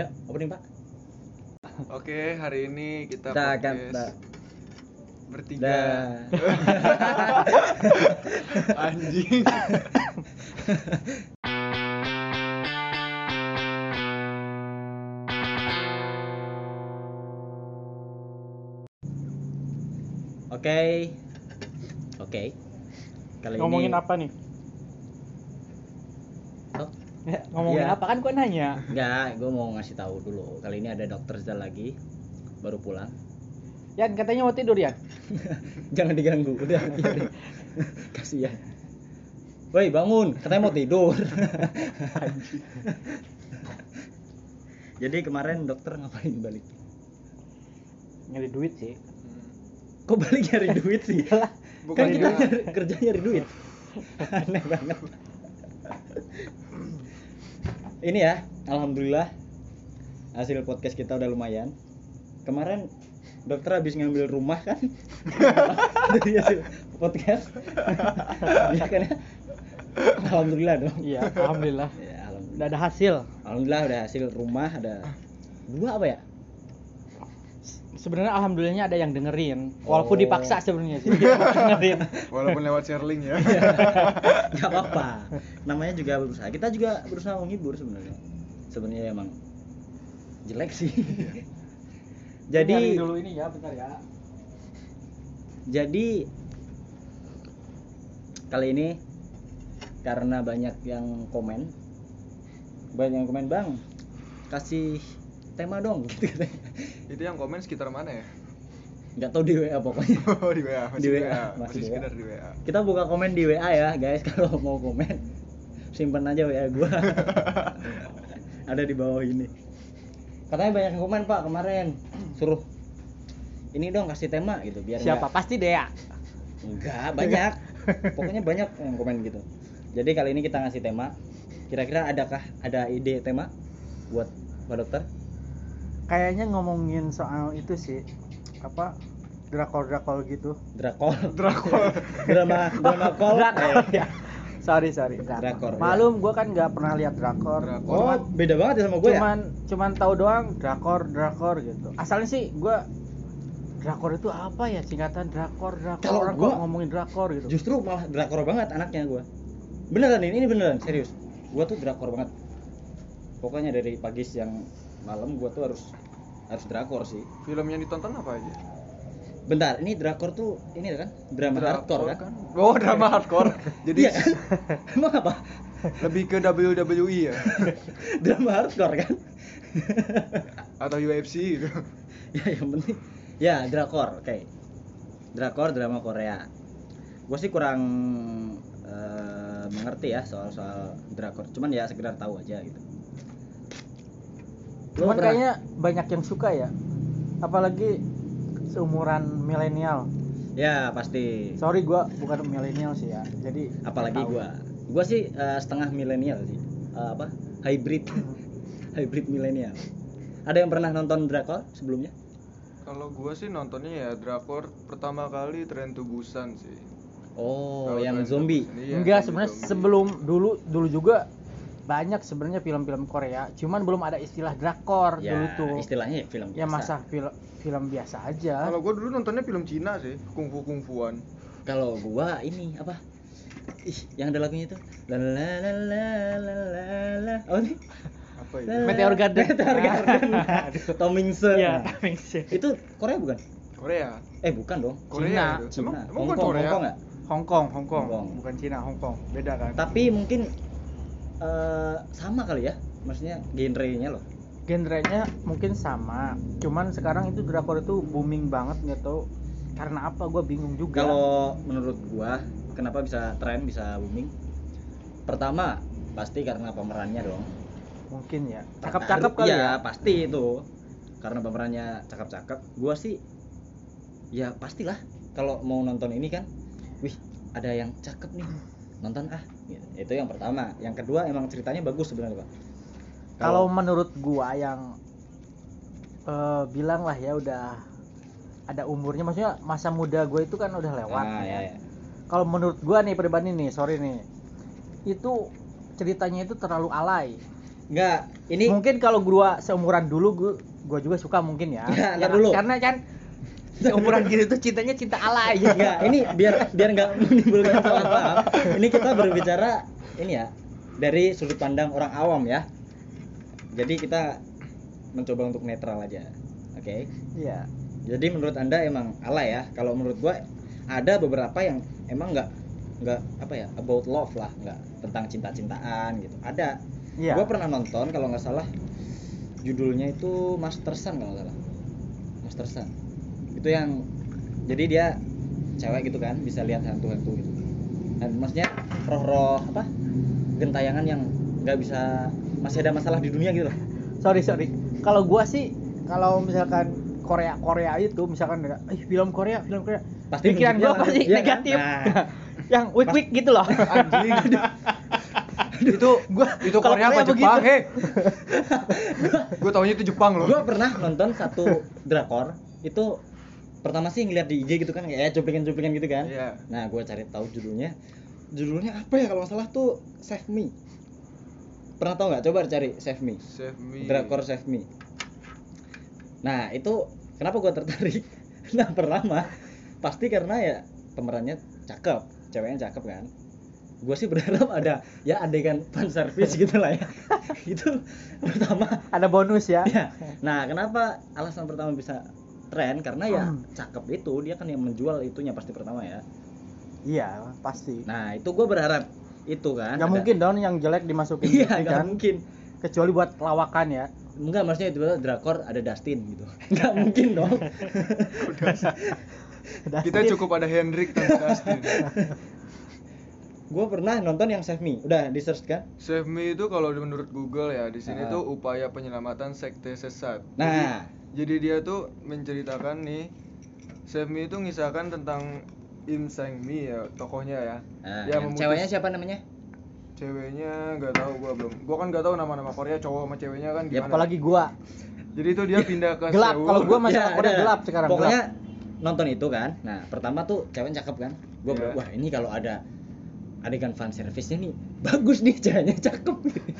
Ya, opening Pak. Oke, hari ini kita akan podcast dah. bertiga. Dah. Anjing. Oke. Oke. Kali ngomongin ini apa nih Ya, ngomongin Iya. apa kan gua nanya Enggak, gue mau ngasih tahu dulu. Kali ini ada dokter Zal lagi, baru pulang. Yan katanya mau tidur ya Jangan diganggu, udah. biarin. Kasihan. Woi, bangun, katanya mau tidur. Jadi kemarin dokter ngapain balik? nyari duit sih Kok balik nyari duit sih? Bukan kan kita nyari, kerja nyari duit. Aneh banget. Ini ya, alhamdulillah hasil podcast kita udah lumayan. Kemarin dokter habis ngambil rumah kan dari hasil podcast. ya kan ya? Alhamdulillah dong. iya alhamdulillah Ya, alhamdulillah. udah ada hasil Alhamdulillah udah hasil rumah ada dua apa ya? Sebenarnya alhamdulillahnya ada yang dengerin walaupun Oh. dipaksa sebenarnya sih dengerin Walaupun lewat sharing ya. Gak apa-apa. Namanya juga berusaha. Kita juga berusaha menghibur sebenarnya. Sebenarnya emang jelek sih. Nyari jadi dulu ini ya bentar ya jadi kali ini karena banyak yang komen banyak yang komen bang kasih tema dong gitu katanya. Itu yang komen sekitar mana ya? nggak tahu di WA pokoknya. Oh, di WA, masih Di WA, WA, masih masih di WA. sekedar di WA. kita buka komen di WA ya guys kalau mau komen. Simpan aja WA gua. Ada di bawah ini. Katanya banyak yang komen pak kemarin. Suruh ini dong kasih tema gitu biar siapa? Nggak- pasti Dea enggak banyak. Pokoknya banyak yang komen gitu. Jadi kali ini kita ngasih tema. Kira-kira adakah ada ide tema buat pak dokter kayaknya ngomongin soal itu sih apa drakor drakor gitu. Drakor. Drakor. drama drama call drakor. Ya sorry sorry Drakor, ya. malum gua kan nggak pernah lihat drakor. Drakor. oh beda banget ya sama gue ya? cuman cuman tahu doang drakor drakor gitu. Asalnya sih gua drakor itu apa ya? Singkatan drakor drakor Kalau kok ngomongin drakor gitu. justru malah drakor banget anaknya gue beneran ini ini beneran serius. Gue tuh drakor banget. Pokoknya dari pagi siang malam gue tuh harus harus drakor sih. Film yang ditonton apa aja? bentar ini drakor tuh ini kan drama hardcore kan, Oh, drama hardcore. Jadi iya. Kan emang apa? Lebih ke WWE ya? Drama hardcore kan? Atau UFC gitu. ya yang penting ya drakor oke. Drakor drama Korea. Gue sih kurang eh, mengerti ya soal soal drakor. Cuman ya sekedar tahu aja gitu cuman pernah- kayaknya banyak yang suka ya. Apalagi seumuran milenial. Ya pasti. Sorry gua bukan milenial sih ya. Jadi apalagi gua. Gua sih eh, setengah milenial sih. Eh, apa? Hybrid. Hybrid milenial. Ada yang pernah nonton drakor sebelumnya? Kalau gua sih nontonnya ya drakor pertama kali Tren to Busan sih. oh Kalau yang zombie. Iya, enggak sebenarnya sebelum dulu dulu juga banyak sebenarnya film-film Korea cuman belum ada istilah drakor ya dulu tuh istilahnya ya film ya biasa. masa film film biasa aja Kalau gua dulu nontonnya film Cina sih, kungfu kungfuan. kalau gua ini apa ih yang ada lagunya itu la la la la la la la oh ini Apa itu? Meteor Garden. Meteor Garden Aduh. Tomingse ya Nah, timing sih. itu Korea bukan Korea. eh bukan dong Korea Cina. Cina. emang bukan Hongkong Korea? Hong Kong Hong Kong Hong Kong. bukan Cina Hong Kong beda kan tapi mungkin eh, sama kali ya maksudnya genrenya loh genrenya mungkin sama cuman sekarang itu drakor itu booming banget nggak tahu karena apa gue bingung juga Kalau menurut gua, kenapa bisa tren, bisa booming? Pertama, pasti karena pemerannya dong. mungkin ya cakep-cakep kali Iya, ya pasti itu. Karena pemerannya cakep-cakep. Gua sih ya pastilah kalau mau nonton ini kan, wih, ada yang cakep nih. Nonton ah. Itu yang pertama. Yang kedua emang ceritanya bagus sebenarnya, Pak. kalau menurut gua yang eh, bilang lah ya udah ada umurnya maksudnya masa muda gue itu kan udah lewat Ah, ya. ya, kalau menurut gua nih pribadi nih sorry nih itu ceritanya itu terlalu alay Enggak, ini mungkin kalau gua seumuran dulu gua gua juga suka mungkin ya. Ya, Ya, dulu. Karena kan seumuran gitu tuh cintanya cinta alay gitu. Enggak, ini biar biar nggak menimbulkan salah paham. Ini kita berbicara ini ya dari sudut pandang orang awam ya. Jadi kita mencoba untuk netral aja. Oke. Iya. Jadi menurut anda emang alay ya? Kalau menurut gua ada beberapa yang emang nggak nggak apa ya about love lah, nggak tentang cinta-cintaan gitu. Ada. Iya. Gua pernah nonton kalau nggak salah judulnya itu Master Sun kalau nggak salah. Master Sun. Itu yang jadi dia cewek gitu kan bisa lihat hantu-hantu gitu. Dan maksudnya roh-roh apa? Gentayangan yang nggak bisa masih ada masalah di dunia gitu loh. Sorry sorry. Kalau gua sih kalau misalkan Korea Korea itu misalkan eh film Korea film Korea Pasti pikiran gua pasti iya kan? negatif. Nah. yang weak weak gitu loh. Anjing. itu Gua itu kalau Korea apa Korea Jepang, begitu. he? Gue taunya itu Jepang loh. gue pernah nonton satu drakor itu pertama sih ngeliat di IG gitu kan kayak cuplikan-cuplikan gitu kan. Iya. nah gue cari tahu judulnya. Judulnya apa ya kalau nggak salah tuh? Save Me. Pernah tau nggak? Coba cari Save Me. Save me. drakor Save Me. Nah itu kenapa gue tertarik? Nah pertama pasti karena ya pemerannya cakep ceweknya cakep kan. Gue sih berharap ada ya adegan fan service gitu lah ya. Itu pertama. Ada bonus ya. Iya. Nah, kenapa alasan pertama bisa tren? Karena ya Hmm. cakep itu dia kan yang menjual itunya pasti pertama ya. Iya, pasti. Nah, itu gue berharap itu kan. Nggak ada- mungkin dong yang jelek dimasukin Iya, gitu nggak kan. mungkin. Kecuali buat lawakan ya. Enggak, maksudnya itu drakor ada Dustin gitu. Nggak mungkin dong. Kita cukup ada Hendrik tanpa Dustin. gue pernah nonton yang Save Me. Udah di search kan? Save me itu kalau menurut Google ya di sini Ah. tuh upaya penyelamatan sekte sesat. Nah. Jadi, jadi dia tuh menceritakan nih Save me itu ngisahkan tentang Im Sang Mi ya tokohnya ya. Nah, Dia yang memutus- ceweknya siapa namanya? Ceweknya nggak tahu gua belum. Gua kan nggak tahu nama-nama Korea cowok sama ceweknya kan Ya gimana. apalagi gua. Jadi itu dia pindah ke Gelap, Seoul. kalau gua masih Ya, Korea ada. gelap sekarang. Pokoknya gelap. nonton itu kan. Nah, pertama tuh cewek cakep kan. Gue Iya. wah ini kalau ada adegan fan service-nya nih bagus nih ceweknya cakep.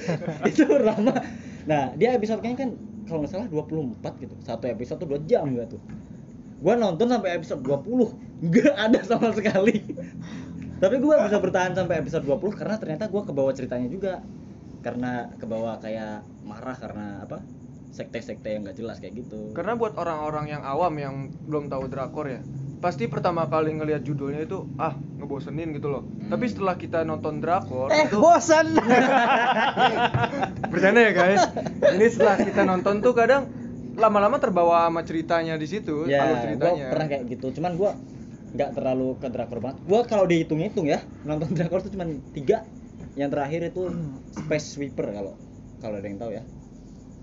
itu pertama. Nah, dia episode kayaknya kan kalau nggak salah 24 gitu. Satu episode tuh 2 jam gak tuh. Gua nonton sampai episode 20, nggak ada sama sekali. Tapi gua bisa bertahan sampai episode 20 karena ternyata gua kebawa ceritanya juga. Karena kebawa kayak marah karena apa? Sekte-sekte yang gak jelas kayak gitu. Karena buat orang-orang yang awam yang belum tahu drakor ya, pasti pertama kali ngelihat judulnya itu ah ngebosenin gitu loh. Hmm. Tapi setelah kita nonton drakor Eh, itu bosan. bercanda ya guys. Ini setelah kita nonton tuh kadang lama-lama terbawa sama ceritanya di situ, alur ya gua ceritanya. pernah kayak gitu cuman gua nggak terlalu ke drakor banget gua kalau dihitung-hitung ya nonton drakor tuh cuman tiga yang terakhir itu Space Sweeper kalau kalau ada yang tahu ya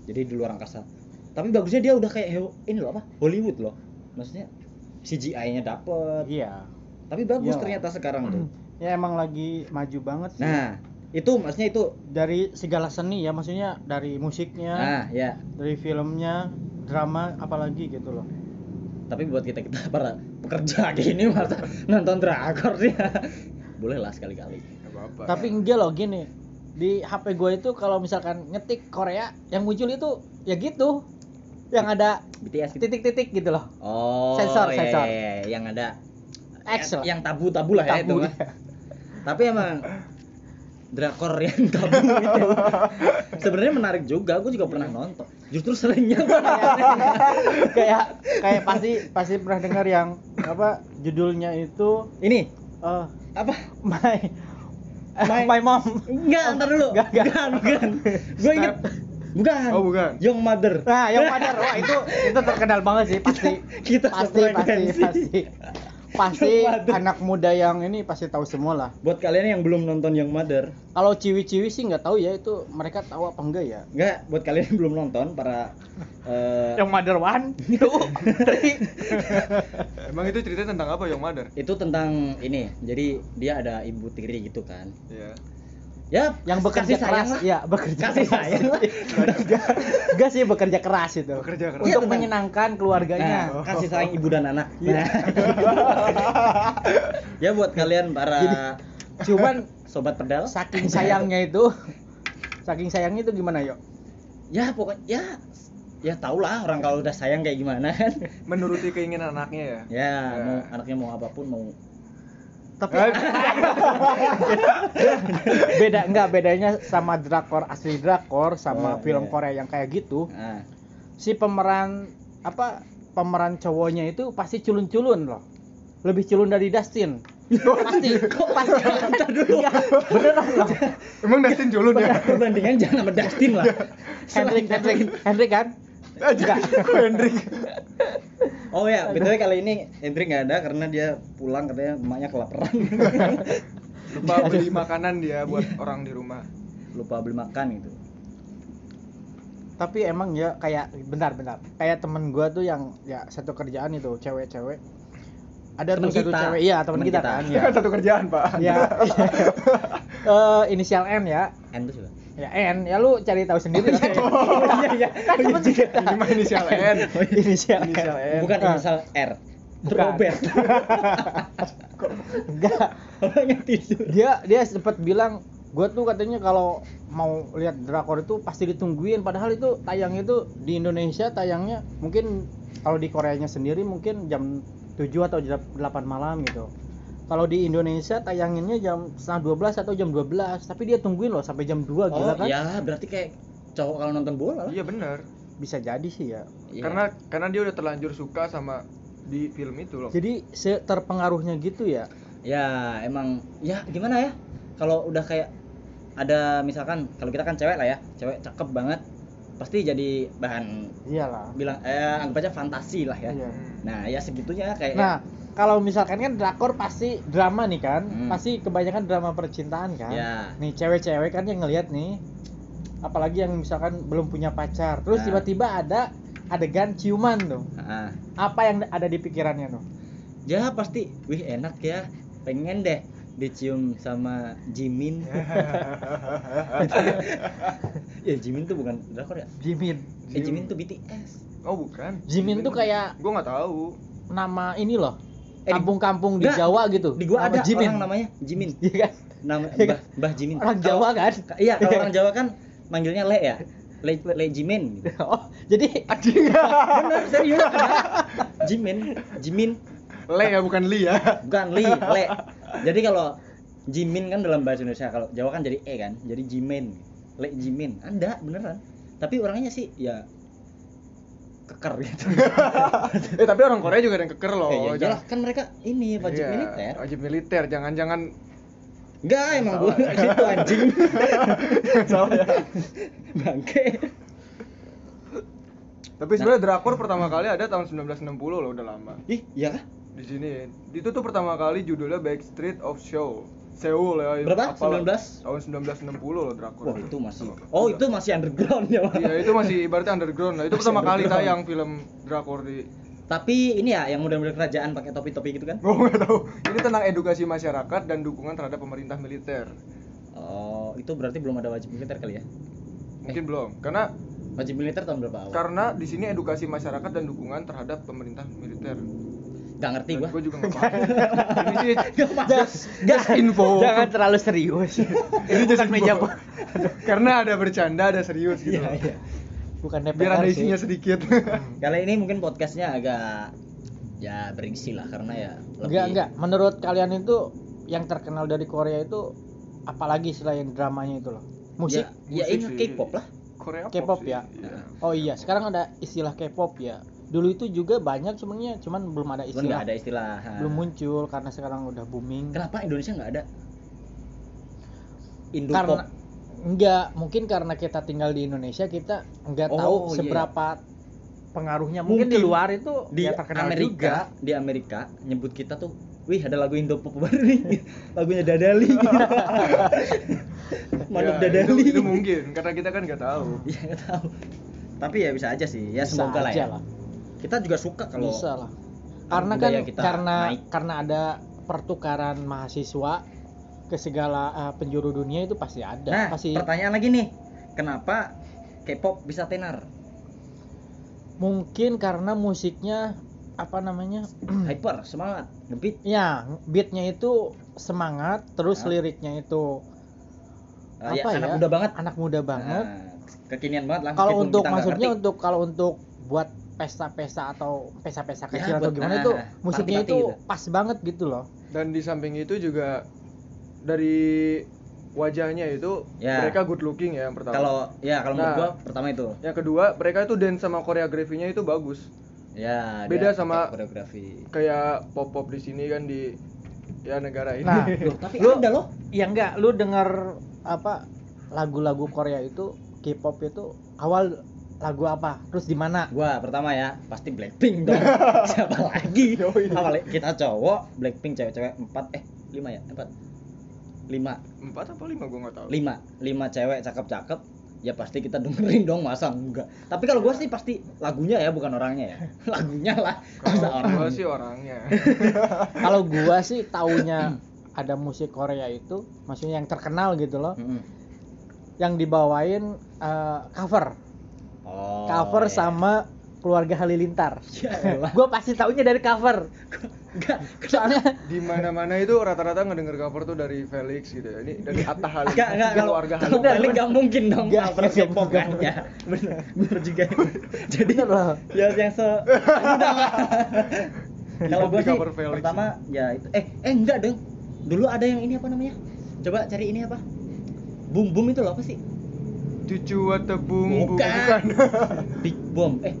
jadi di luar angkasa tapi bagusnya dia udah kayak ini loh apa Hollywood loh maksudnya CGI-nya dapet Iya. tapi bagus Iya. ternyata sekarang tuh Ya emang lagi maju banget sih. nah itu maksudnya itu dari segala seni ya, maksudnya dari musiknya, nah ya dari filmnya, drama apalagi gitu loh. tapi buat kita kita para pekerja gini masa nonton drakor sih boleh lah sekali-kali. Tapi enggak loh gini. Di HP gue itu kalau misalkan ngetik Korea yang muncul itu ya gitu. Yang ada BTS gitu. titik-titik gitu loh. Oh, Sensor, iya, sensor. iya, iya, yang ada X yang, tabu-tabu lah ya itu Tabu mah. ya. Tapi emang drakor yang tabu itu sebenarnya menarik juga. Gue juga pernah nonton. Justru seringnya gua kayak kayak pasti pasti pernah dengar yang apa judulnya itu ini eh apa? my My- my, mom Enggak, ntar dulu. Enggak, enggak. Bukan. Gue inget bukan. Oh, bukan. Young Mother. nah yang padar wah itu itu terkenal banget sih pasti kita pasti pasti sefrekuensi. pasti pasti anak muda yang ini pasti tahu semua lah Buat kalian yang belum nonton Young Mother, kalau ciwi-ciwi sih nggak tahu ya itu mereka tahu apa enggak ya enggak buat kalian yang belum nonton para eh, yang mother one two three Emang itu ceritanya tentang apa Young Mother? itu tentang ini. Jadi dia ada ibu tiri gitu kan. Iya. Ya, yang bekerja kasih sayang keras lah. ya bekerja Kasih keras. sayang enggak sih bekerja keras itu Bekerja keras. untuk tentang- menyenangkan keluarganya Nah, kasih sayang ibu dan anak. Iya. Nah. ya buat kalian para cuman sobat pedal. saking sayangnya itu saking sayangnya itu gimana yuk ya pokoknya ya ya tau lah orang kalau udah sayang kayak gimana kan Menuruti keinginan anaknya ya. ya Ya. mau anaknya mau apa pun mau tapi Eh, beda enggak bedanya sama drakor asli drakor sama Oh, film iya. Korea yang kayak gitu. Ah si pemeran apa pemeran cowoknya itu pasti culun-culun loh. Lebih culun dari Dustin. Pasti kok pasti Bentar dulu. Enggak, beneran loh. Emang Dustin culun ya? perbandingan jangan sama Dustin lah. Hendrik Hendrik Hendrik kan Aja. Kok Hendrik? oh ya btw kali ini Hendrik nggak ada karena dia pulang katanya emaknya kelaparan Lupa beli makanan dia buat orang di rumah. lupa beli makan gitu tapi emang ya kayak bentar-bentar kayak temen gua tuh yang ya satu kerjaan itu cewek-cewek ada Temen tuh satu kita. cewek iya temen Temen kita, kita. kan ya Satu kerjaan, Pak. ya Eh, inisial N ya N tuh juga ya N. Ya lu cari tahu sendiri Oh, iya iya. Kan temen kita Ini mah inisial N. inisial Inisial N. bukan Nah. inisial R. Bukan. Robert. Enggak. Orangnya tidur. Dia dia sempat bilang gue tuh katanya kalau mau lihat drakor itu pasti ditungguin. Padahal itu tayangnya itu di Indonesia tayangnya mungkin kalau di Koreanya sendiri mungkin jam 7 atau jam 8 malam gitu kalau di Indonesia tayanginnya jam setengah 12 atau jam 12 tapi dia tungguin loh sampai jam 2 oh gila kan ya berarti kayak cowok kalau nonton bola lah Iya benar. bisa jadi sih ya Iya. Karena karena dia udah terlanjur suka sama di film itu loh. jadi terpengaruhnya gitu ya ya emang ya gimana ya kalau udah kayak ada misalkan kalau kita kan cewek lah ya cewek cakep banget pasti jadi bahan iyalah bilang eh anggap aja fantasi lah ya Iya. nah ya segitunya kayak Nah, kalau misalkan kan drakor pasti drama nih kan, Hmm. pasti kebanyakan drama percintaan kan. Ya. Nih cewek-cewek kan yang ngelihat nih, apalagi yang misalkan belum punya pacar, terus Nah. tiba-tiba ada adegan ciuman tuh. Apa yang ada di pikirannya tuh? ya pasti wih enak ya pengen deh dicium sama Jimin ya Jimin tuh bukan drakor ya Jimin. eh Jimin tuh BTS Oh, bukan. Jimin tuh kayak Gua nggak tahu. nama ini loh. Eh, di- Kampung-kampung di Jawa gitu. di gua ada Jimin. orang namanya Jimin. Iya kan? nama Iya Mbah, Mbah Jimin. Orang Kalau- Jawa kan? iya kalau orang Jawa kan manggilnya Le ya? Le Le. Jimin. Gitu. Oh, jadi bener serius. Jimin Jimin. Le ya bukan Li ya. bukan Li Le. Jadi kalau Jimin kan dalam bahasa Indonesia kalau Jawa kan jadi E kan? Jadi Jimin. Le Jimin. Ada beneran. Tapi orangnya sih ya keker gitu eh tapi orang Korea juga ada yang keker loh. eh, ya kan mereka ini wajib Iya, militer Wajib militer. Jangan-jangan enggak emang gue gitu anjing salah ya. bangke Tapi sebenarnya drakor pertama kali ada tahun 1960 loh, udah lama. ih iya kah Di sini. Itu tuh pertama kali judulnya Backstreet of Show. Seoul ya. Berapa? apalah. 19? Tahun 1960 loh drakor. wah itu masih oh itu masih underground ya Pak? Iya, itu masih ibaratnya underground lah. Itu pertama kali tayang film drakor di tapi ini ya yang muda-muda kerajaan pakai topi-topi gitu kan Gue nggak tahu. Ini tentang edukasi masyarakat dan dukungan terhadap pemerintah militer. oh itu berarti belum ada wajib militer kali ya Mungkin belum, karena wajib militer tahun berapa awal karena di sini edukasi masyarakat dan dukungan terhadap pemerintah militer. Nggak ngerti gua Gue juga nggak paham. Ini sih just, just info. Jangan terlalu serius. Ini just meja. Karena ada bercanda, ada serius gitu. Iya, iya. bukan DPR Biar ada sih. isinya sedikit. Kali ini mungkin podcastnya agak ya berisi lah karena ya lebih Enggak, enggak. Menurut kalian itu yang terkenal dari Korea itu apalagi selain dramanya itu loh? Musik? Ya, ya Musik ini. K-pop lah. Korea K-pop ya? iya. Oh iya, sekarang ada istilah K-pop ya. Dulu itu juga banyak sebenarnya, cuman belum ada istilah. nggak ada istilah. Belum muncul karena sekarang udah booming. Kenapa Indonesia nggak ada? Indo Karena enggak, mungkin karena kita tinggal di Indonesia kita enggak Oh, tahu iya. seberapa pengaruhnya. Mungkin, di Mungkin luar itu di ya terkenal Amerika, juga. di Amerika nyebut kita tuh, wih ada lagu Indo pop baru nih, lagunya Dadali. Manuk Ya, Dadali. Itu, itu mungkin karena kita kan nggak tahu. Iya nggak tahu. Tapi ya bisa aja sih. Ya Bisa semoga lah ya. lah. Kita juga suka kalau bisa lah karena kan budaya kita karena naik. karena ada pertukaran mahasiswa ke segala uh, penjuru dunia itu pasti ada Nah, pasti pertanyaan lagi nih. Kenapa K-pop bisa tenar? mungkin karena musiknya apa namanya Hyper, semangat, ngebeat. ya beatnya itu semangat terus Ya. liriknya itu ya, apa anak ya? muda banget. Anak muda banget. Nah, kekinian banget lah. kalau untuk maksudnya untuk kalau untuk buat pesta-pesta atau pesta-pesta Ya, kecil atau buat- gimana nah, itu musiknya itu gitu. pas banget gitu loh. dan di samping itu juga dari wajahnya itu Ya. mereka good looking ya yang pertama kalau ya kalau menurut Nah. gua pertama itu yang kedua mereka itu dance sama koreografinya itu bagus ya Beda dia sama- koreografi kayak pop pop di sini kan di ya negara ini Nah, Loh, tapi Lu- ada loh Ya enggak, lu denger apa lagu-lagu Korea itu K-pop itu awal lagu apa? Terus di mana? gua pertama ya pasti Blackpink dong. Siapa lagi. Apalagi kita cowok Blackpink cewek-cewek empat. Eh lima ya? Empat. Lima. Empat apa lima? Gue nggak tahu. Lima. Lima cewek cakep-cakep ya pasti kita dengerin dong masa enggak? Tapi kalau gua sih pasti lagunya ya bukan orangnya ya. Lagunya lah. Masa kalau orang sih orangnya. Kalau gua sih taunya ada musik Korea itu maksudnya yang terkenal gitu loh, Mm-mm. yang dibawain eh, cover. Oh, cover iya. sama keluarga Halilintar. Ya gua pasti taunya dari cover. enggak Soalnya di mana mana itu rata-rata ngedenger cover tuh dari Felix gitu ya ini dari Atta Halilintar Enggak, enggak, keluarga Halilintar balik nggak mungkin dong Nggak, cover K-pop mungkin. kan ya bener bener juga jadi bener loh. ya yang se kalau gue sih Felix. pertama ya itu eh eh enggak dong dulu ada yang ini apa namanya coba cari ini apa boom boom itu loh apa sih cucu atau bum bum Bukan. bukan. Big bomb. Eh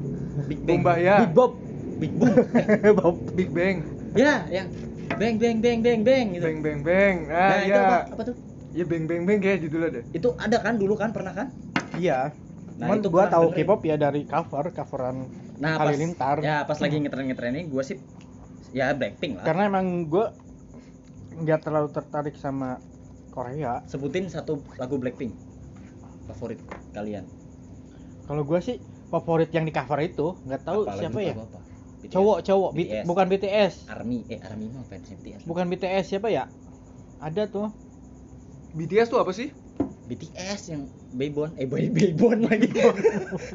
big bang. Bumbaya Big Bob. big boom. Eh, Bob. Big Bang. Ya yang bang bang bang bang bang gitu. Bang Bang Bang. Nah, nah, itu ya. apa, apa tuh? Ya Bang Bang Bang kayak judulnya deh itu ada kan dulu kan? Pernah kan? Iya. Nah, Cuman itu gua tahu dengerin. K-pop ya dari cover, coveran nah pas Halilintar. ya pas lagi ngetren-ngetren ini gue sih ya Blackpink lah. Karena emang gua nggak terlalu tertarik sama Korea. sebutin satu lagu Blackpink favorit kalian Kalau gua sih favorit yang di cover itu nggak tahu Apa siapa ya. apa, apa? BTS. Cowok, cowok, BTS. bukan BTS. Army eh Army mah fans BTS Bukan BTS siapa ya? Ada tuh. BTS tuh apa sih BTS yang Baybon eh boy Baybon lagi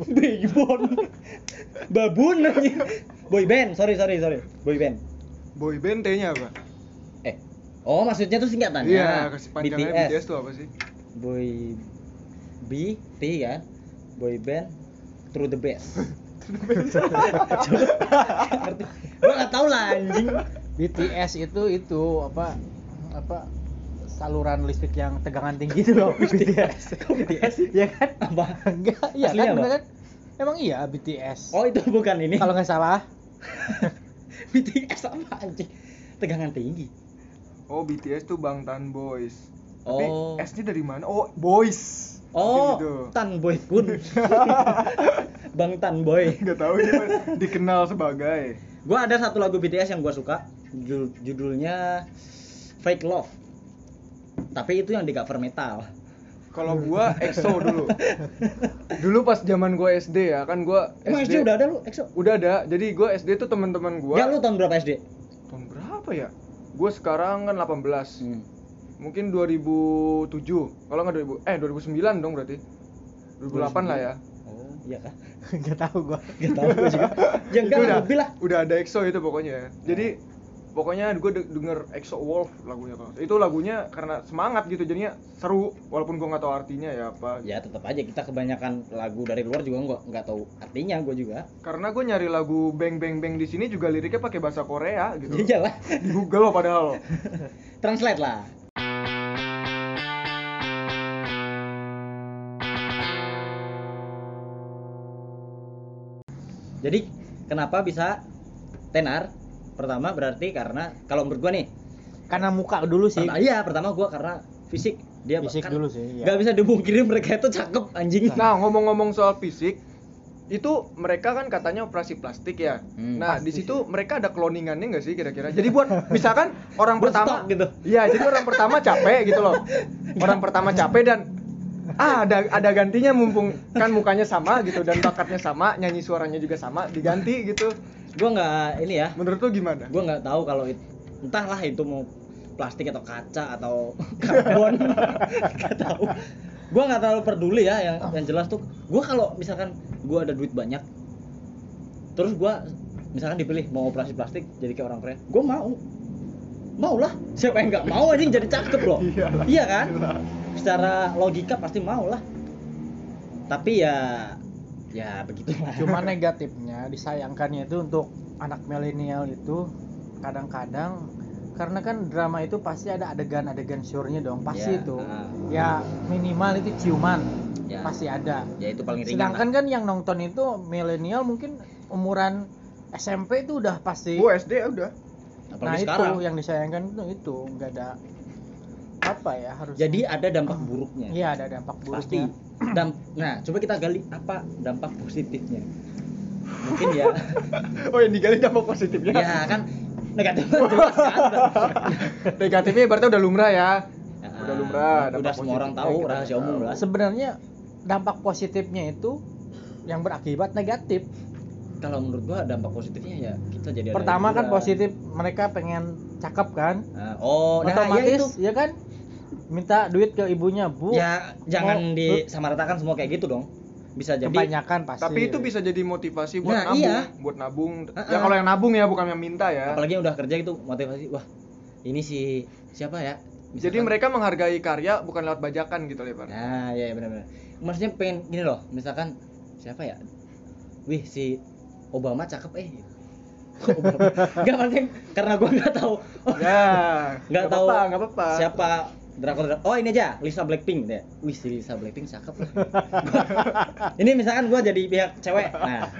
Baybon Babun lagi boy band sorry sorry sorry boy band boy band T-nya apa eh oh maksudnya tuh singkatannya iya kasih panjangnya BTS. tuh apa sih boy B T kan boy band through the best ngerti. Gua nggak tahu lah anjing. BTS itu itu apa apa saluran listrik yang tegangan tinggi itu loh BTS. BTS ya kan? apa? Enggak, Aslinya kan apa? kan? Emang iya BTS. oh itu bukan ini. Kalau nggak salah. BTS apa anjing? Tegangan tinggi. Oh BTS tuh Bangtan Boys. Tapi Oh. S-nya dari mana? Oh Boys Oh, gitu. Tan Boy Kun. Bang Tan Boy. nggak tahu dia dikenal sebagai Gua ada satu lagu BTS yang gua suka. Judul- judulnya Fake Love. Tapi itu yang di cover metal. kalau gua EXO dulu dulu pas zaman gua SD ya kan gua Emang SD udah ada lu, EXO? udah ada jadi gua SD tuh teman-teman gua Ya lu tahun berapa SD? tahun berapa ya gua sekarang kan 18 Hmm. Mungkin 2007 kalau nggak 2000 eh 2009 dong berarti 2008 lah ya Oh, iya kah? Enggak tahu gua. Gak tahu gua juga. Ya enggak udah, lebih lah. udah ada EXO itu pokoknya jadi pokoknya gue denger EXO Wolf lagunya kalau itu lagunya karena semangat gitu jadinya seru walaupun gue nggak tahu artinya ya apa Ya tetap aja kita kebanyakan lagu dari luar juga nggak nggak tahu artinya gua juga. karena gue nyari lagu beng beng beng di sini juga liriknya pakai bahasa Korea gitu Ya iyalah. di Google loh padahal. Translate lah. Jadi kenapa bisa tenar? Pertama berarti karena kalau menurut gua nih, Karena muka dulu sih. pertama, iya pertama gua karena fisik dia Fisik kan dulu sih. Iya. nggak bisa dibungkirin mereka itu cakep anjing. Nah ngomong-ngomong soal fisik itu mereka kan katanya operasi plastik ya. Hmm. nah di situ mereka ada cloningannya nggak sih kira-kira? Jadi buat misalkan orang Buat pertama gitu. Iya jadi orang pertama capek gitu loh. Orang pertama capek dan ah ada ada gantinya mumpung kan mukanya sama gitu dan bakatnya sama nyanyi suaranya juga sama diganti gitu. Gua nggak ini ya, Menurut lu gimana? gua nggak tahu kalau it- entahlah itu mau plastik atau kaca atau karbon. Nggak tahu. Gua nggak terlalu peduli ya yang yang jelas tuh. Gua kalau misalkan gua ada duit banyak terus gua misalkan dipilih mau operasi plastik jadi kayak orang Korea gua mau mau lah siapa yang nggak mau anjing jadi cakep loh Iyalah. iya kan secara logika pasti mau lah tapi ya ya begitulah cuma negatifnya disayangkannya itu untuk anak milenial itu kadang-kadang karena kan drama itu pasti ada adegan-adegan syurnya dong pasti Ya, itu ah. ya minimal itu ciuman Ya. pasti ada ya itu paling ringan sedangkan lah. kan yang nonton itu milenial mungkin umuran SMP itu udah pasti gua SD ya udah nah apalagi itu sekarang. yang disayangkan itu itu nggak ada apa ya harus jadi ada dampak buruknya. Iya ada dampak pasti. Buruknya Dam nah coba kita gali apa dampak positifnya. Mungkin ya. Oh yang digali dampak positifnya? Ya kan negatif jelas kan. Negatifnya berarti udah lumrah ya? Ya, Udah lumrah, udah semua orang tahu rahasia umum lah. Sebenarnya dampak positifnya itu yang berakibat negatif kalau menurut gua dampak positifnya ya kita jadi ada pertama kan positif mereka pengen cakep kan? Nah, oh nah ya otomatis itu. ya kan? Minta duit ke ibunya bu ya jangan disamaratakan semua kayak gitu dong. Bisa jadi kebanyakan pasti. Tapi itu bisa jadi motivasi buat Nah, nabung iya. buat nabung. Ya Uh-uh. kalau yang nabung ya bukan yang minta ya. Apalagi yang udah kerja gitu motivasi wah ini si siapa ya? Jadi Misalkan- mereka menghargai karya bukan lewat bajakan gitu lebar Nah, ya benar-benar. Maksudnya pengen gini loh, misalkan siapa ya? Wih, si Obama cakep eh. gitu. Enggak maksudnya karena gua nggak tahu. Oh, ya nggak tahu apa apa siapa drakor drakor. Oh, ini aja, Lisa Blackpink deh. Wih, si Lisa Blackpink cakep. lah. ini misalkan gua jadi pihak cewek. Nah,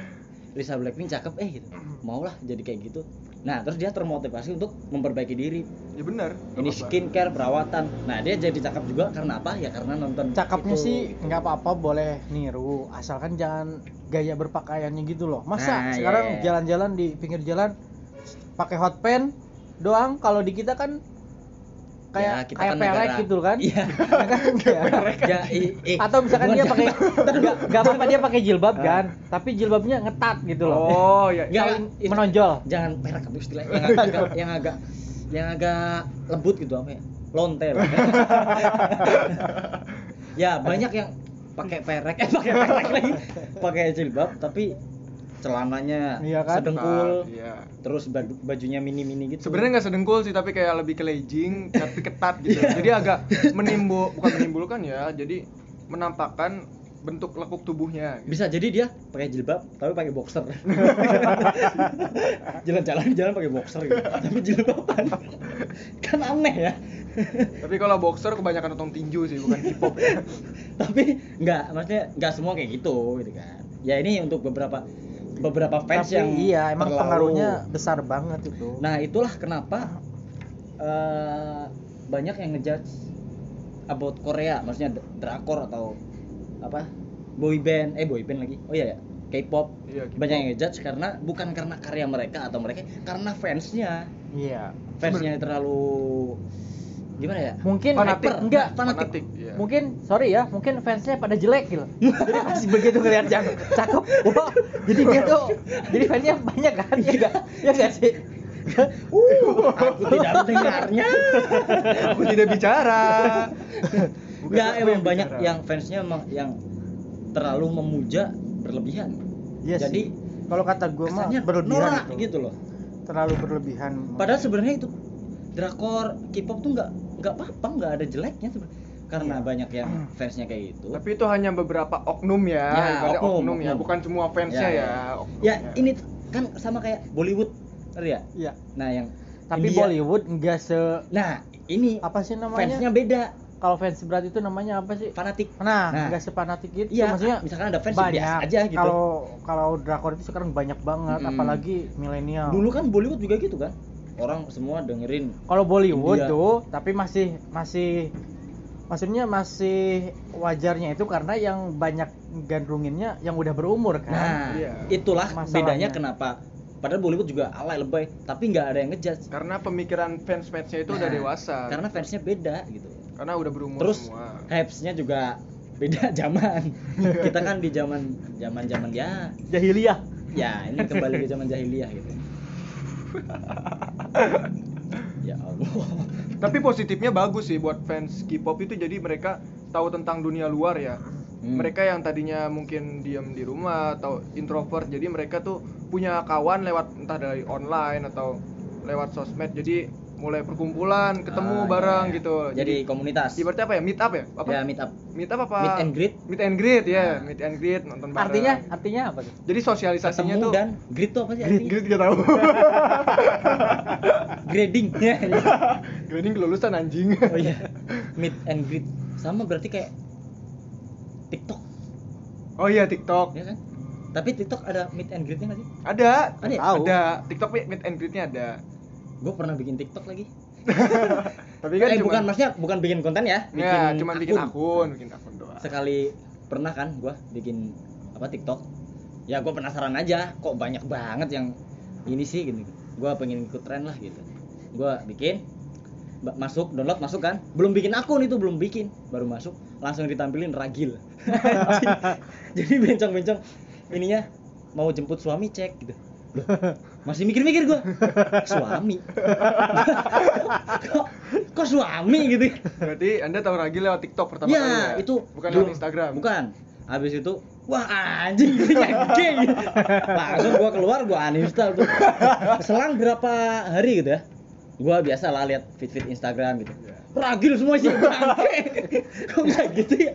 Lisa Blackpink cakep eh gitu. Maulah jadi kayak gitu. Nah, terus dia termotivasi untuk memperbaiki diri. ya benar Ini skincare, perawatan. Nah, dia jadi cakep juga karena apa? Ya karena nonton cakepnya itu. sih nggak apa-apa boleh niru asalkan jangan gaya berpakaiannya gitu loh masa Nah, sekarang iya, jalan-jalan di pinggir jalan pakai hot pants doang kalau di kita kan Ya, kayak kita kayak kan pelek negara- gitu kan? Iya. Ya kan? Ya. ya, atau misalkan dia pakai nggak nggak apa-apa dia pakai jilbab Ah. kan? Tapi jilbabnya ngetat gitu loh. Oh ya Nggak, itu- menonjol. jangan perak apa istilahnya? Yang agak yang agak yang agak lembut gitu apa ya lonte lah. ya banyak yang pakai perek. Eh pakai perek lagi. Pakai jilbab tapi celananya Iya kan? sedengkul iya. terus baju- bajunya mini mini gitu. Sebenarnya nggak sedengkul sih tapi kayak lebih ke legging tapi ketat gitu. Iya. jadi agak menimbul bukan menimbulkan ya jadi menampakkan bentuk lekuk tubuhnya gitu. bisa jadi dia pakai jilbab tapi pakai boxer. Jalan-jalan jalan pakai boxer gitu tapi jilbaban. Kan aneh ya. Tapi kalau boxer kebanyakan nonton tinju sih bukan hip hop ya. Tapi nggak maksudnya nggak semua kayak gitu gitu kan. Ya ini untuk beberapa beberapa fans tapi yang iya emang terlalu- pengaruhnya besar banget itu. Nah itulah kenapa eh, banyak yang ngejudge about Korea maksudnya drakor atau apa boy band eh boy band lagi. Oh iya ya K-pop. Iya, K-pop. banyak yang ngejudge karena bukan karena karya mereka atau mereka karena fansnya. Iya. Fansnya terlalu gimana ya? Mungkin Fanatik. hyper- enggak fanatik. iya. mungkin sorry ya mungkin fansnya pada jelek gitu jadi pas begitu ngeliat yang cakep wah jadi dia tuh jadi fansnya banyak kan? Ya enggak ya enggak sih? Uh, aku tidak mendengarnya. Aku tidak bicara. Bukan Nggak aku emang yang banyak bicara. yang fansnya emang yang terlalu memuja berlebihan. Iya jadi kalau kata gue mah kesannya berlebihan norak itu. gitu loh. Terlalu berlebihan. Padahal sebenarnya itu drakor K-pop tuh nggak nggak apa-apa nggak ada jeleknya sebenarnya karena Iya. banyak yang fansnya kayak gitu tapi itu hanya beberapa oknum ya, Ya, ibaratnya oknum, oknum, ya oknum. bukan semua fansnya Ya, ya, ya. oknum ya ini kan sama kayak Bollywood ya Iya. nah yang tapi India- Bollywood enggak se nah ini apa sih namanya fansnya beda kalau fans berat itu namanya apa sih fanatik nah, Nah. enggak sepanatik gitu Iya, maksudnya misalkan ada fans banyak biasa aja gitu. kalau kalau drakor itu sekarang banyak banget Mm-mm. apalagi milenial dulu kan Bollywood juga gitu kan orang semua dengerin kalau Bollywood India. tuh tapi masih masih maksudnya masih wajarnya itu karena yang banyak gandrunginnya yang udah berumur kan Nah, Iya. itulah Masalahnya. bedanya kenapa padahal Bollywood juga alay lebay, tapi nggak ada yang ngejudge. karena pemikiran fans fansnya itu udah Nah, dewasa Karena fansnya beda gitu. karena udah berumur Terus semua hypes-nya juga beda zaman. Kita kan di zaman zaman-zaman ya jahiliyah ya ini kembali ke zaman jahiliyah gitu. ya Allah. tapi positifnya bagus sih buat fans K-pop itu jadi mereka tahu tentang dunia luar ya Hmm. mereka yang tadinya mungkin diam di rumah atau introvert jadi mereka tuh punya kawan lewat entah dari online atau lewat sosmed jadi mulai perkumpulan ketemu Ah, bareng iya. gitu Jadi komunitas. ibaratnya apa ya meet up ya apa Ya meet up. meet up apa Meet and greet. meet and greet ya Nah. meet and greet nonton bareng artinya artinya apa tuh jadi sosialisasinya Ketemu tuh dan greet tuh apa sih? greet artinya? greet gak tahu Grading. Ya, ya. grading kelulusan anjing Oh iya. Meet and greet. Sama berarti kayak TikTok, oh iya TikTok ya kan? Tapi TikTok ada meet and greetnya nggak sih? ada Ada ya? Tahu. ada TikTok meet and greetnya ada Gue pernah bikin TikTok lagi. tapi kan eh, cuma bukan maksudnya bukan bikin konten ya, bikin ya cuma bikin akun bikin akun doang Sekali pernah kan gua bikin apa TikTok. Ya gue penasaran aja, kok banyak banget yang ini sih gitu. Gua pengen ikut tren lah gitu. Gua bikin masuk download masuk kan belum bikin akun itu belum bikin baru masuk langsung ditampilin ragil jadi bencong-bencong ininya mau jemput suami cek gitu Loh, masih mikir-mikir gua. Suami. Kok, kok suami gitu? Berarti anda tahu Ragi lewat TikTok pertama ya, kali ya? itu. Bukan dulu- lewat Instagram? Bukan. Habis itu wah anjing gitu gede gitu. langsung gua keluar gua uninstall tuh. Selang berapa hari gitu ya gua biasa lah lihat feed-feed Instagram gitu. Ragil semua sih bangke. Kok bisa gitu ya?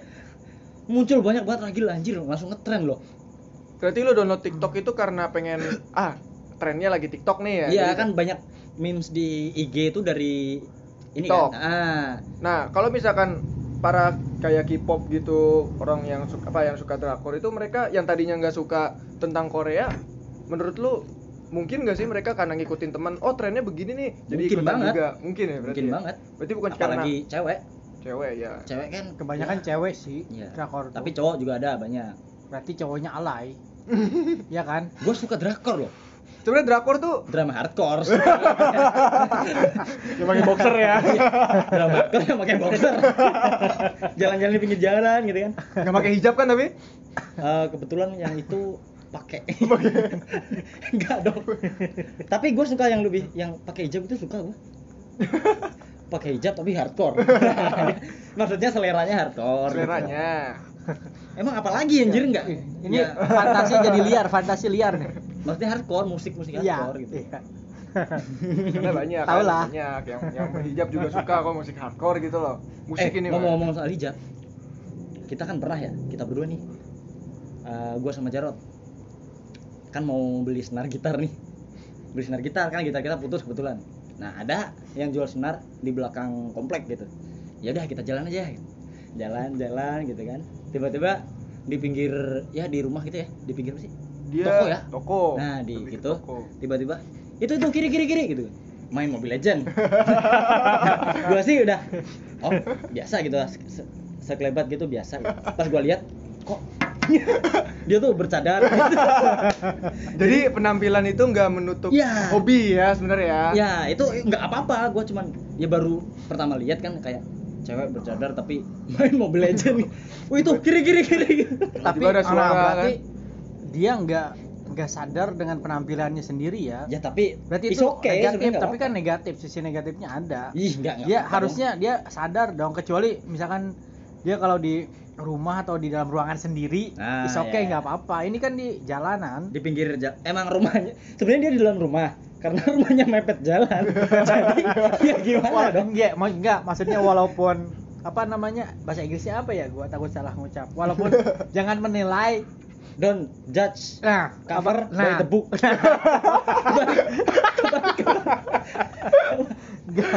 Muncul banyak banget ragil anjir langsung ngetren loh. Berarti lu download TikTok itu karena pengen ah trennya lagi TikTok nih ya iya Jadi- kan banyak memes di IG itu dari ini TikTok. kan ah Nah, kalau misalkan para kayak K-pop gitu, orang yang suka apa yang suka drakor itu mereka yang tadinya nggak suka tentang Korea, menurut lu mungkin nggak sih mereka karena ngikutin teman, oh trennya begini nih, jadi Mungkin ikutan banget. juga, mungkin ya berarti. mungkin ya? banget Berarti bukan apalagi cewek karena cewek ya. cewek kan kebanyakan ya, cewek sih Iya. drakor tuh. Tapi cowok juga ada banyak. berarti cowoknya alay ya kan Gue suka drakor loh, Sebenarnya drakor tuh drama hardcore. yang pakai boxer ya. drama hardcore yang pakai boxer. Jalan-jalan di pinggir jalan gitu kan. Nggak pakai hijab kan tapi? Eh, kebetulan yang itu pakai. Enggak dong. Tapi gue suka yang lebih yang pakai hijab itu suka gue. Pakai hijab tapi hardcore. Maksudnya seleranya hardcore. gitu. Seleranya. Emang apalagi anjir enggak? ini Ya, fantasi jadi liar fantasi liar nih maksudnya hardcore, musik-musik iya hardcore gitu. iya. Karena banyak Tahu kan, lah. banyak yang yang berhijab juga suka kok musik hardcore gitu loh. Musik eh, ini. Ngomong-ngomong soal hijab kita kan pernah ya kita berdua nih Eh gua sama Jarot kan mau beli senar gitar nih beli senar gitar kan gitar kita putus kebetulan nah ada yang jual senar di belakang komplek gitu ya udah kita jalan aja jalan-jalan gitu kan tiba-tiba di pinggir ya di rumah gitu ya di pinggir sih Dia toko ya Toko. nah di Lebih gitu toko. tiba-tiba itu tuh kiri kiri kiri gitu main Mobile Legend gua sih udah oh biasa gitu se- se- sekelebat gitu biasa gitu. pas gua lihat kok dia tuh bercadar Jadi penampilan itu nggak menutup Iya. hobi ya sebenarnya ya. ya itu nggak apa-apa gua cuman ya baru pertama lihat kan kayak cewek bercadar tapi main Mobile Legend wah itu kiri kiri kiri tapi ada ah, suara, berarti kan? Dia nggak nggak sadar dengan penampilannya sendiri ya. Ya tapi berarti itu okay, negatif tapi kan negatif sisi negatifnya ada. Ih nggak nggak dia apa-apa harusnya dia sadar dong kecuali misalkan dia kalau di rumah atau di dalam ruangan sendiri Nah, is okay ya. nggak apa-apa. Ini kan di jalanan. Di pinggir jalan emang rumahnya sebenarnya dia di dalam rumah karena rumahnya mepet jalan. Jadi ya gimana Wah, dong? enggak, enggak maksudnya walaupun apa namanya bahasa Inggrisnya apa ya? Gua takut salah ngucap. Walaupun jangan menilai don't judge. Nah cover apa- by the book.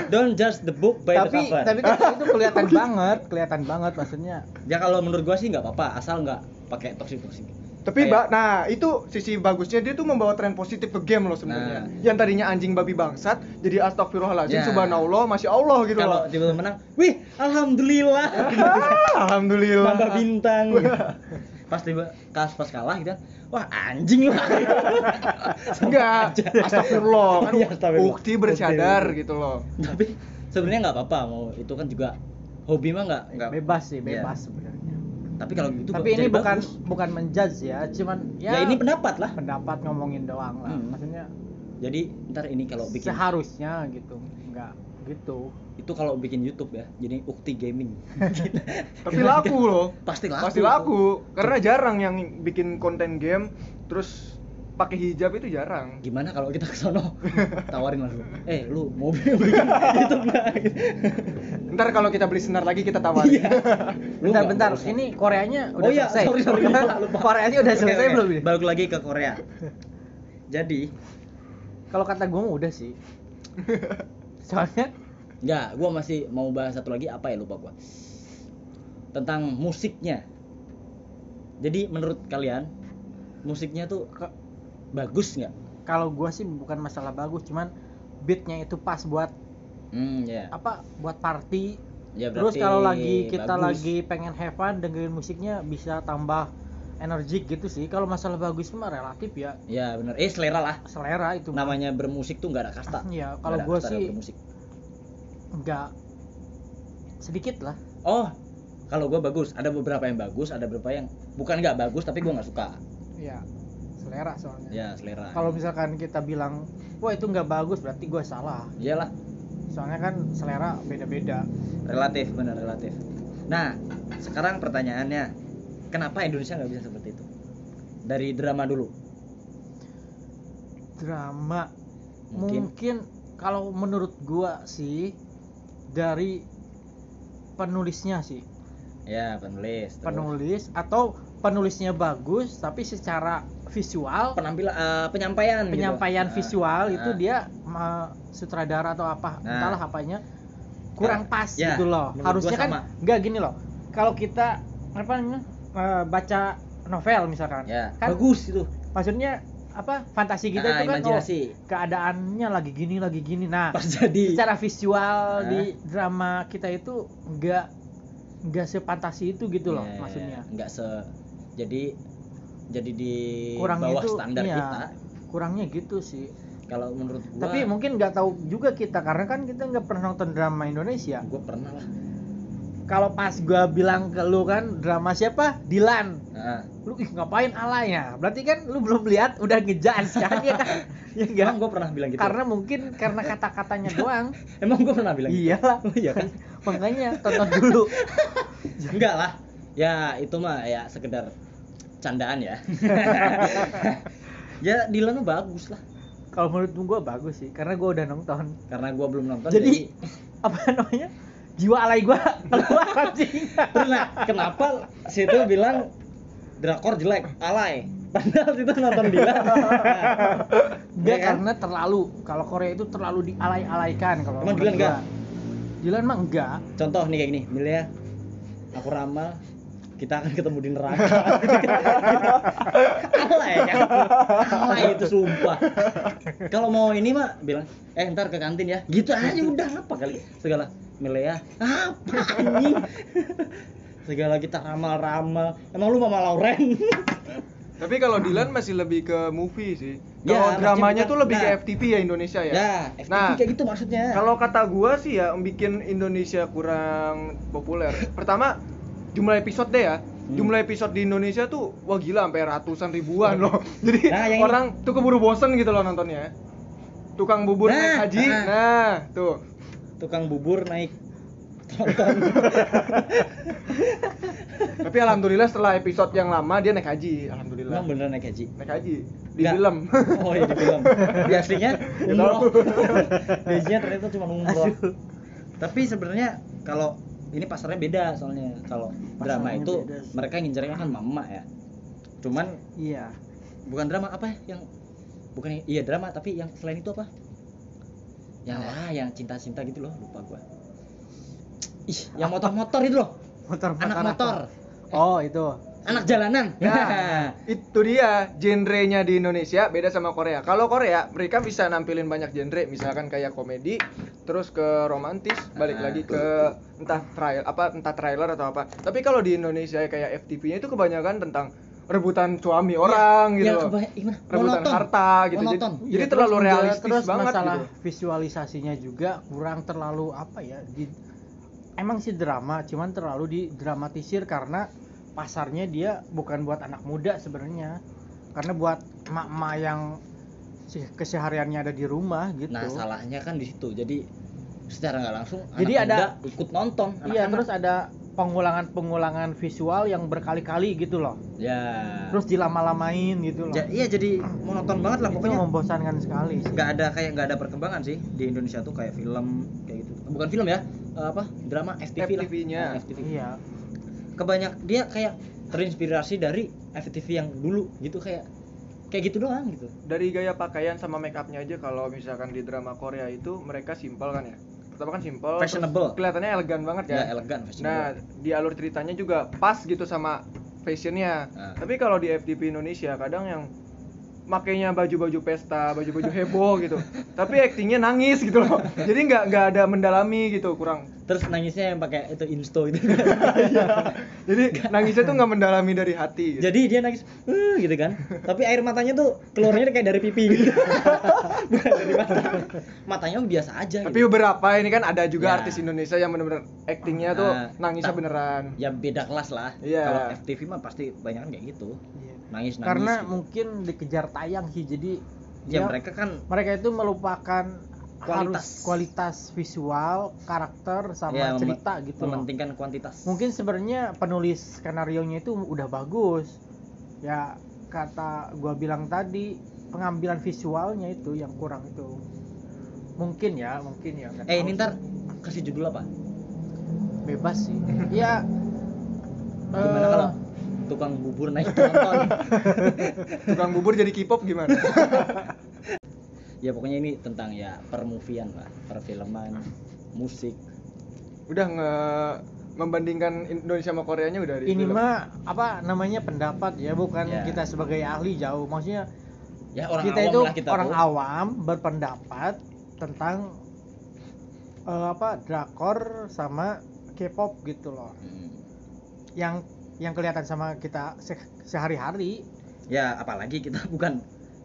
Don't judge the book by tapi the cover. tapi kan itu kelihatan banget kelihatan banget maksudnya. Ya kalau menurut gua sih nggak apa-apa asal nggak pakai toxic toxic Tapi Kayak- ba- nah itu sisi bagusnya dia tuh membawa tren positif ke game loh sebenarnya. Nah. Yang tadinya anjing babi bangsat jadi astagfirullahaladzim Ya. subhanallah masya Allah gitu kalau loh. tiba-tiba menang wih alhamdulillah. Ah, Alhamdulillah. tambah bintang pas tiba pas pas kalah gitu kan wah anjing lah Enggak, astagfirullah kan astagfirullah. bukti bercadar Bukti. gitu loh. tapi sebenarnya nggak apa-apa mau itu kan juga hobi mah nggak nggak bebas sih Iya. bebas sebenarnya tapi kalau gitu tapi ini bukan bagus. bukan menjudge ya cuman ya, ya, ini pendapat lah pendapat ngomongin doang lah Hmm. maksudnya jadi ntar ini kalau bikin seharusnya gitu enggak gitu. Itu kalau bikin YouTube ya jadi ukti gaming. Tapi laku loh. pasti laku. Pasti laku. Karena jarang yang bikin konten game terus pakai hijab itu jarang. Gimana kalau kita ke sono? Tawarin langsung. Eh lu mau bikin YouTube nggak ntar kalau kita beli senar lagi kita tawarin. Iya. Bentar bentar. ini Koreanya udah oh iya selesai. sorry sorry. Lupa, lupa. Koreanya udah selesai oke. belum ini? Balik lagi ke Korea. Jadi kalau kata gue mah udah sih soalnya nggak gua masih mau bahas satu lagi apa ya lupa gua. Tentang musiknya. Jadi menurut kalian musiknya tuh bagus nggak? Kalau gue sih bukan masalah bagus cuman beatnya itu pas buat hmm ya. apa buat party. Ya terus kalau lagi kita bagus. lagi pengen have fun dengerin musiknya bisa tambah energik gitu sih. Kalau masalah bagus mah relatif ya. Ya bener. Eh selera lah. Selera itu namanya bermusik tuh nggak ada kasta. Ya kalau gue sih bermusik. nggak. Sedikit lah. Oh kalau gua bagus. Ada beberapa yang bagus ada beberapa yang bukan nggak bagus tapi gua nggak suka. Ya selera soalnya. Ya selera. Kalau misalkan kita bilang wah itu nggak bagus berarti gue salah. Iyalah. Soalnya kan selera beda-beda. Relatif bener relatif. Nah sekarang pertanyaannya kenapa Indonesia nggak bisa seperti itu? Dari drama dulu. Drama. Mungkin. mungkin, kalau menurut gua sih dari penulisnya sih. Ya penulis terus. Penulis atau penulisnya bagus tapi secara visual penampilan eh, penyampaian gitu. penyampaian Ah, visual itu ah. dia ma- sutradara atau apa Nah. entahlah apanya kurang Ya, pas ya, gitu loh. Harusnya kan nggak gini loh. Kalau kita apa namanya eh, baca novel misalkan. Ya. Kan bagus itu. maksudnya apa fantasi kita Ah, itu kan oh, imajinasi keadaannya lagi gini lagi gini. Nah pas jadi. secara visual Ah. di drama kita itu nggak nggak sepantasi itu gitu loh Ya, maksudnya. nggak se jadi jadi di kurangnya bawah itu standar iya, kita. kurangnya gitu sih. Kalau menurut gua tapi mungkin nggak tahu juga kita karena kan kita nggak pernah nonton drama Indonesia. Gua pernah lah kalau pas gua bilang ke lu kan drama siapa? Dilan. Nah, lu ih ngapain alay ya? Berarti kan lu belum lihat udah ngejudge kan ya kan? Ya enggak? Emang gua pernah bilang gitu? Karena mungkin karena kata-katanya doang. Emang gua pernah bilang gitu? iyalah oh iya kan? Makanya tonton dulu. Enggak lah. Ya itu mah ya sekedar candaan ya. Ya Dylan mah bagus lah. Kalau menurut gua bagus sih karena gua udah nonton. Karena gua belum nonton jadi apa namanya jiwa alay gua. Keluar anjing. Terus nah kenapa situ bilang drakor jelek? Alay. Padahal situ nonton Dylan nah, Enggak ya kan? karena terlalu kalau Korea itu terlalu dialay-alaykan kalau Emang Dylan enggak? Dylan mah enggak. Contoh nih kayak gini Milia aku ramal kita akan ketemu di neraka. Alay kan? Alay itu sumpah. Kalau mau ini mah bilang eh ntar ke kantin ya. Gitu aja udah apa kali? Segala Milea apa anjing segala kita ramal-ramal. Emang lu mama Lauren? Tapi kalau Dylan masih lebih ke movie sih. Ya, kalau maksudnya dramanya bukan- tuh lebih nah. ke FTV ya Indonesia ya. Ya FTV Nah, kayak gitu maksudnya. Kalau kata gua sih ya bikin Indonesia kurang populer. Pertama jumlah episode deh ya. Hmm. Jumlah episode di Indonesia tuh wah gila sampai ratusan ribuan loh. Jadi Nah, yang ini- orang tuh keburu bosen gitu loh nontonnya. Tukang bubur Nah, naik haji. nah. Nah, tuh. tukang bubur naik Tapi alhamdulillah setelah episode yang lama dia naik haji. Alhamdulillah. emang beneran naik haji Naik haji di Nggak. film. Oh iya di film. Di aslinya umroh. Di aslinya ternyata cuma umroh. Tapi sebenarnya kalau ini pasarnya beda soalnya kalau drama itu beda sih. mereka ngincernya kan mama ya. Cuman iya bukan drama apa ya yang bukan iya drama tapi yang selain itu apa? Yang Apa? ah yang cinta-cinta gitu loh, lupa gua. Ih, yang motor-motor itu loh. motor Anak motor. oh itu Anak jalanan. Nah, itu dia genrenya di Indonesia beda sama Korea. Kalau Korea mereka bisa nampilin banyak genre, misalkan kayak komedi, terus ke romantis, balik Ah. lagi ke entah trial apa entah trailer atau apa. Tapi kalau di Indonesia kayak FTV-nya itu kebanyakan tentang rebutan suami orang gitu ya, kebaya- gimana? Rebutan Monoton. harta gitu. Jadi, Monoton. jadi terlalu realistis terus banget masalah gitu. visualisasinya juga kurang terlalu apa ya di emang sih drama cuman terlalu didramatisir karena pasarnya dia bukan buat anak muda sebenarnya. Karena buat emak-emak yang si- kesehariannya ada di rumah gitu. Nah, salahnya kan di situ. Jadi secara nggak langsung Jadi anak ada- muda ikut nonton. iya anak-anak. terus ada pengulangan-pengulangan visual yang berkali-kali gitu loh. Ya. Terus dilama-lamain gitu loh. Ja- iya jadi monoton banget lah itu pokoknya. membosankan sekali sih. Nggak ada kayak nggak ada perkembangan sih di Indonesia tuh kayak film kayak gitu. Bukan film ya eh, apa? Drama FTV, lah. FTV-nya. Ah, FTV. iya kebanyak dia kayak terinspirasi dari FTV yang dulu gitu kayak kayak gitu doang gitu dari gaya pakaian sama make upnya aja kalau misalkan di drama Korea itu mereka simpel kan ya pertama kan simpel Fashionable. kelihatannya elegan banget ya kan elegan nah fashionable. di alur ceritanya juga pas gitu sama fashionnya Ah. tapi kalau di FTV Indonesia kadang yang makainya baju-baju pesta baju-baju heboh gitu tapi aktingnya nangis gitu loh jadi nggak nggak ada mendalami gitu kurang terus nangisnya yang pakai itu insto itu jadi nangisnya tuh nggak mendalami dari hati gitu. jadi dia nangis "Uh," gitu kan tapi air matanya tuh keluarnya kayak dari pipi gitu bukan dari mata matanya biasa aja tapi gitu. beberapa ini kan ada juga Ya. artis Indonesia yang bener-bener aktingnya tuh Ah, nangisnya tak- beneran ya beda kelas lah Iya. kalau FTV mah pasti banyak kayak gitu Iya. nangis nangis karena gitu. mungkin dikejar tayang sih jadi ya ya, mereka kan mereka itu melupakan Kualitas. harus kualitas visual karakter sama ya, mem- cerita gitu loh. mementingkan kuantitas. Mungkin sebenarnya penulis skenario nya itu udah bagus. Ya kata gua bilang tadi pengambilan visualnya itu yang kurang itu. Mungkin ya mungkin ya eh ini ntar kasih judul apa? Bebas sih. Ya gimana eh, kalau tukang bubur naik nonton tukang bubur jadi K-pop gimana ya pokoknya ini tentang ya permovian lah perfilman musik udah nge membandingkan Indonesia sama Koreanya udah ini film. mah apa namanya pendapat ya bukan Ya. kita sebagai ahli jauh maksudnya ya orang kita awam itu lah kita orang tuh. awam berpendapat tentang eh, apa drakor sama K-pop gitu loh Hmm. yang yang kelihatan sama kita se- sehari-hari ya apalagi kita bukan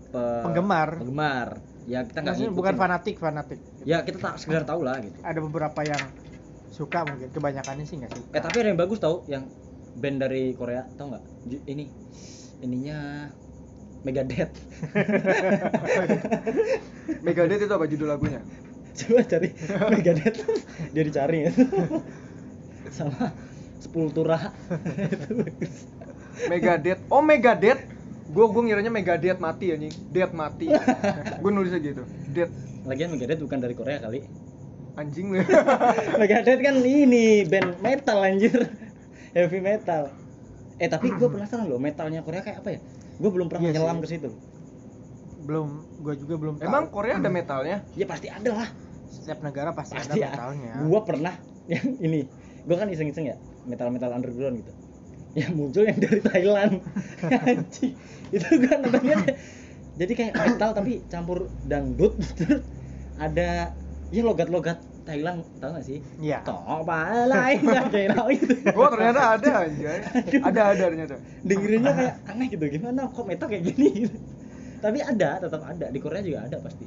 pe- Penggemar. penggemar ya kita nggak ngikutin bukan fanatik fanatik. Ya kita tak sekedar tahu lah gitu. Ada beberapa yang suka mungkin kebanyakannya sih nggak suka. Eh tapi ada yang bagus tau yang band dari Korea tau nggak? Ini ininya Megadeth. Megadeth itu apa judul lagunya? Coba cari Megadeth dia dicari. Ya sama Sepultura. Itu bagus Megadeth. Oh Megadeth gue gue ngiranya Megadeth mati anjing. Dead mati. Gue nulisnya gitu. Dead lagian Megadeth bukan dari Korea kali. Anjing. Lu Megadeth kan ini band metal anjir. Heavy metal. Eh tapi gue penasaran loh metalnya Korea kayak apa ya? Gue belum pernah Iya nyelam ke situ. Belum gue juga belum tahu. emang Korea ada metalnya? Ya pasti ada lah. Setiap negara pasti, pasti ada ya. metalnya. Gue pernah yang ini. Gue kan iseng-iseng ya metal metal underground gitu yang muncul yang dari Thailand. Anjing. Itu kan nontonnya jadi kayak metal tapi campur dangdut. Terus ada ya logat-logat Thailand tau gak sih? Iya. Tok balai nggak kayak tau itu oh ternyata ada anjay ada ada ternyata. Dengerinnya kayak aneh gitu. Gimana? Kok metal kayak gini gitu. tapi ada tetap ada. Di Korea juga ada pasti.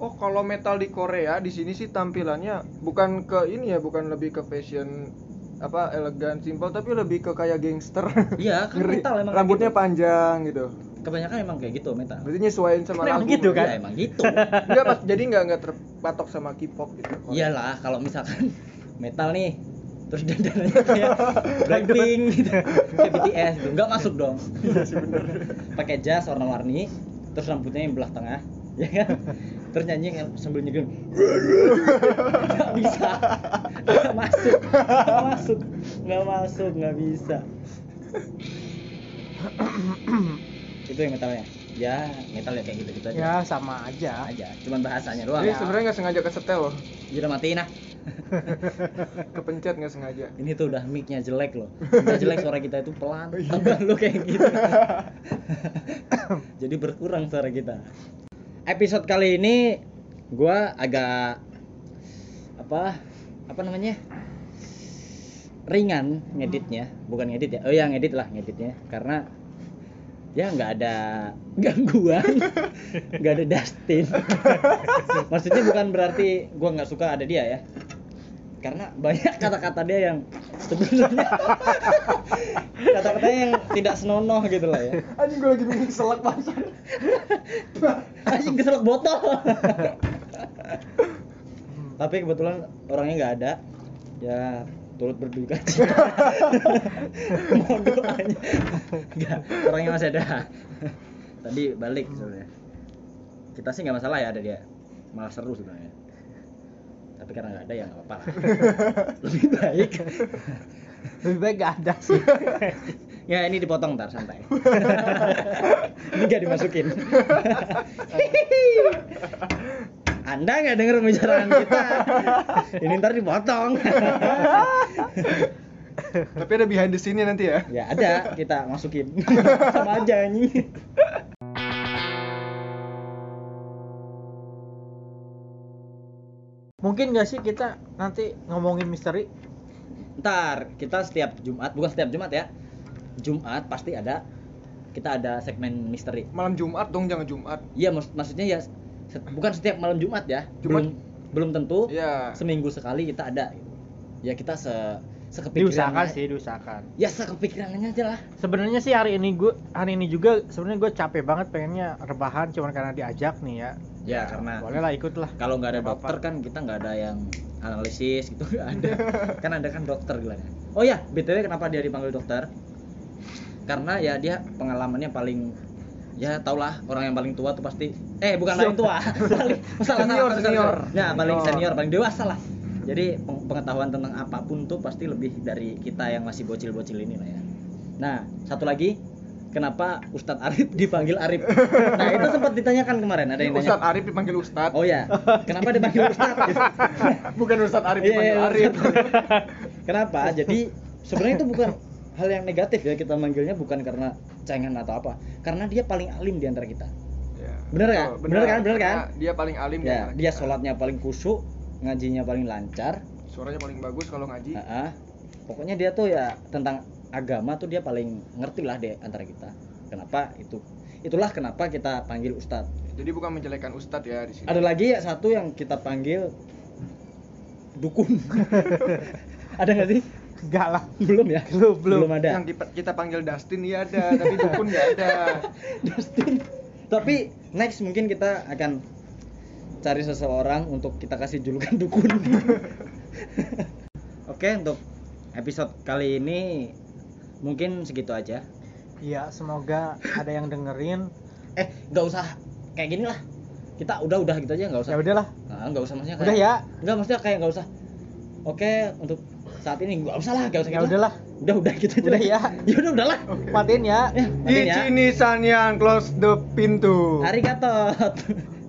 Oh kalau metal di Korea di sini sih tampilannya bukan ke ini ya bukan lebih ke fashion apa elegan simpel tapi lebih ke kayak gangster. iya kan Ngeri. metal emang Rambutnya gitu. panjang gitu. kebanyakan emang kayak gitu metal Berarti nyesuaiin sama lagu. gitu kan? ya emang gitu Enggak pas jadi enggak enggak terpatok sama K-pop gitu. Iyalah kalau misalkan metal nih terus dandanannya kayak Blackpink gitu kayak BTS gitu nggak masuk dong Iya sih bener. pakai jas warna-warni terus rambutnya yang belah tengah ya kan terus nyanyi yang sambil nyedun nggak bisa. Nggak masuk. Nggak masuk. Nggak masuk. Nggak bisa. Itu yang metalnya. Ya metal ya kayak gitu gitu aja. Ya sama aja. Aja. Cuman bahasanya doang. Ini sebenarnya nggak sengaja kesetel loh. Udah matiin ah Kepencet nggak sengaja. ini tuh udah mic-nya jelek loh. Udah jelek suara kita itu pelan. Tambah lu kayak gitu. Jadi berkurang suara kita episode kali ini gua agak apa apa namanya ringan ngeditnya. Bukan ngedit ya oh ya ngedit lah ngeditnya. Karena ya nggak ada gangguan nggak ada Dustin. Maksudnya bukan berarti gua nggak suka ada dia ya karena banyak kata-kata dia yang sebenarnya kata-katanya yang tidak senonoh gitu lah ya. Anjing gue lagi bingung selak pasar. anjing keselak botol. Tapi kebetulan orangnya nggak ada. Ya turut berduka cita. Mohon doanya. Enggak orangnya masih ada. Tadi balik sebenarnya kita sih nggak masalah ya ada dia. Malah seru sebenarnya tapi karena nggak ada ya nggak apa-apa lah. lebih baik. Lebih baik gak ada sih. Ya ini dipotong ntar santai. Ini nggak dimasukin. Anda nggak denger pembicaraan kita. Ini ntar dipotong. Tapi ada behind the scene nanti ya. ya ada. Kita masukin. Sama aja ini mungkin gak sih kita nanti ngomongin misteri? Ntar kita setiap Jumat bukan setiap Jumat ya. Jumat pasti ada kita ada segmen misteri. Malam Jumat dong, jangan Jumat. iya mak- maksudnya ya se- bukan setiap malam Jumat ya. Jumat. belum belum tentu Iya. seminggu sekali kita ada. Ya kita se sekepikiran diusahakan sih diusahakan. Ya sekepikirannya aja lah. Sebenarnya sih hari ini gue hari ini juga sebenarnya gue capek banget pengennya rebahan cuman karena diajak nih ya ya karena boleh lah ikut lah kalau nggak ada apa-apa. dokter kan kita nggak ada yang analisis gitu nggak ada. Kan ada kan dokter gila oh ya btw kenapa dia dipanggil dokter? Karena ya dia pengalamannya paling ya tau lah orang yang paling tua tuh pasti eh bukan paling tua paling salah Senior, salah, salah, senior. ya paling Senior. paling dewasa lah. Jadi peng- pengetahuan tentang apa pun tuh pasti lebih dari kita yang masih bocil-bocil ini lah ya. Nah satu lagi kenapa Ustadz Arif dipanggil Arif nah itu sempat ditanyakan kemarin ada yang Ustadz Arif dipanggil Ustadz. oh ya kenapa dipanggil Ustadz Bukan Ustadz Arif Iya, dipanggil iya, Arif. Kenapa? Jadi sebenarnya itu bukan hal yang negatif ya kita manggilnya bukan karena cengen atau apa. Karena dia paling alim di antara kita. Ya, Bener betul, kan? Bener kan? Bener kan? Dia paling alim Ya, dia kita. sholatnya paling kusyuk, ngajinya paling lancar. Suaranya paling bagus kalau ngaji. Ah, ah. Pokoknya dia tuh ya tentang agama tuh dia paling ngerti lah di antara kita. Kenapa itu? Itulah kenapa kita panggil Ustadz. Jadi bukan menjelekan Ustadz ya di sini. Ada lagi ya satu yang kita panggil dukun. ada nggak sih? enggak lah Belum ya? Belum, belum. Belum ada. Yang kita, panggil Dustin iya ada, tapi dukun nggak ada. Dustin. Tapi next mungkin kita akan cari seseorang untuk kita kasih julukan dukun. Oke, untuk episode kali ini mungkin segitu aja. Iya, semoga ada yang dengerin. Eh, nggak usah kayak gini lah. Kita udah udah gitu aja nggak usah. Ya udahlah. Nah, nggak usah maksudnya kayak. Udah ya. Nggak maksudnya kayak nggak usah. Oke, untuk saat ini nggak usah lah, nggak usah Ya gitu lah. udahlah. Udah udah gitu aja. Udah ya. Ya udah udahlah. Matiin ya. Ya, matiin ya. Ichini Sanyan close the pintu. Arigato.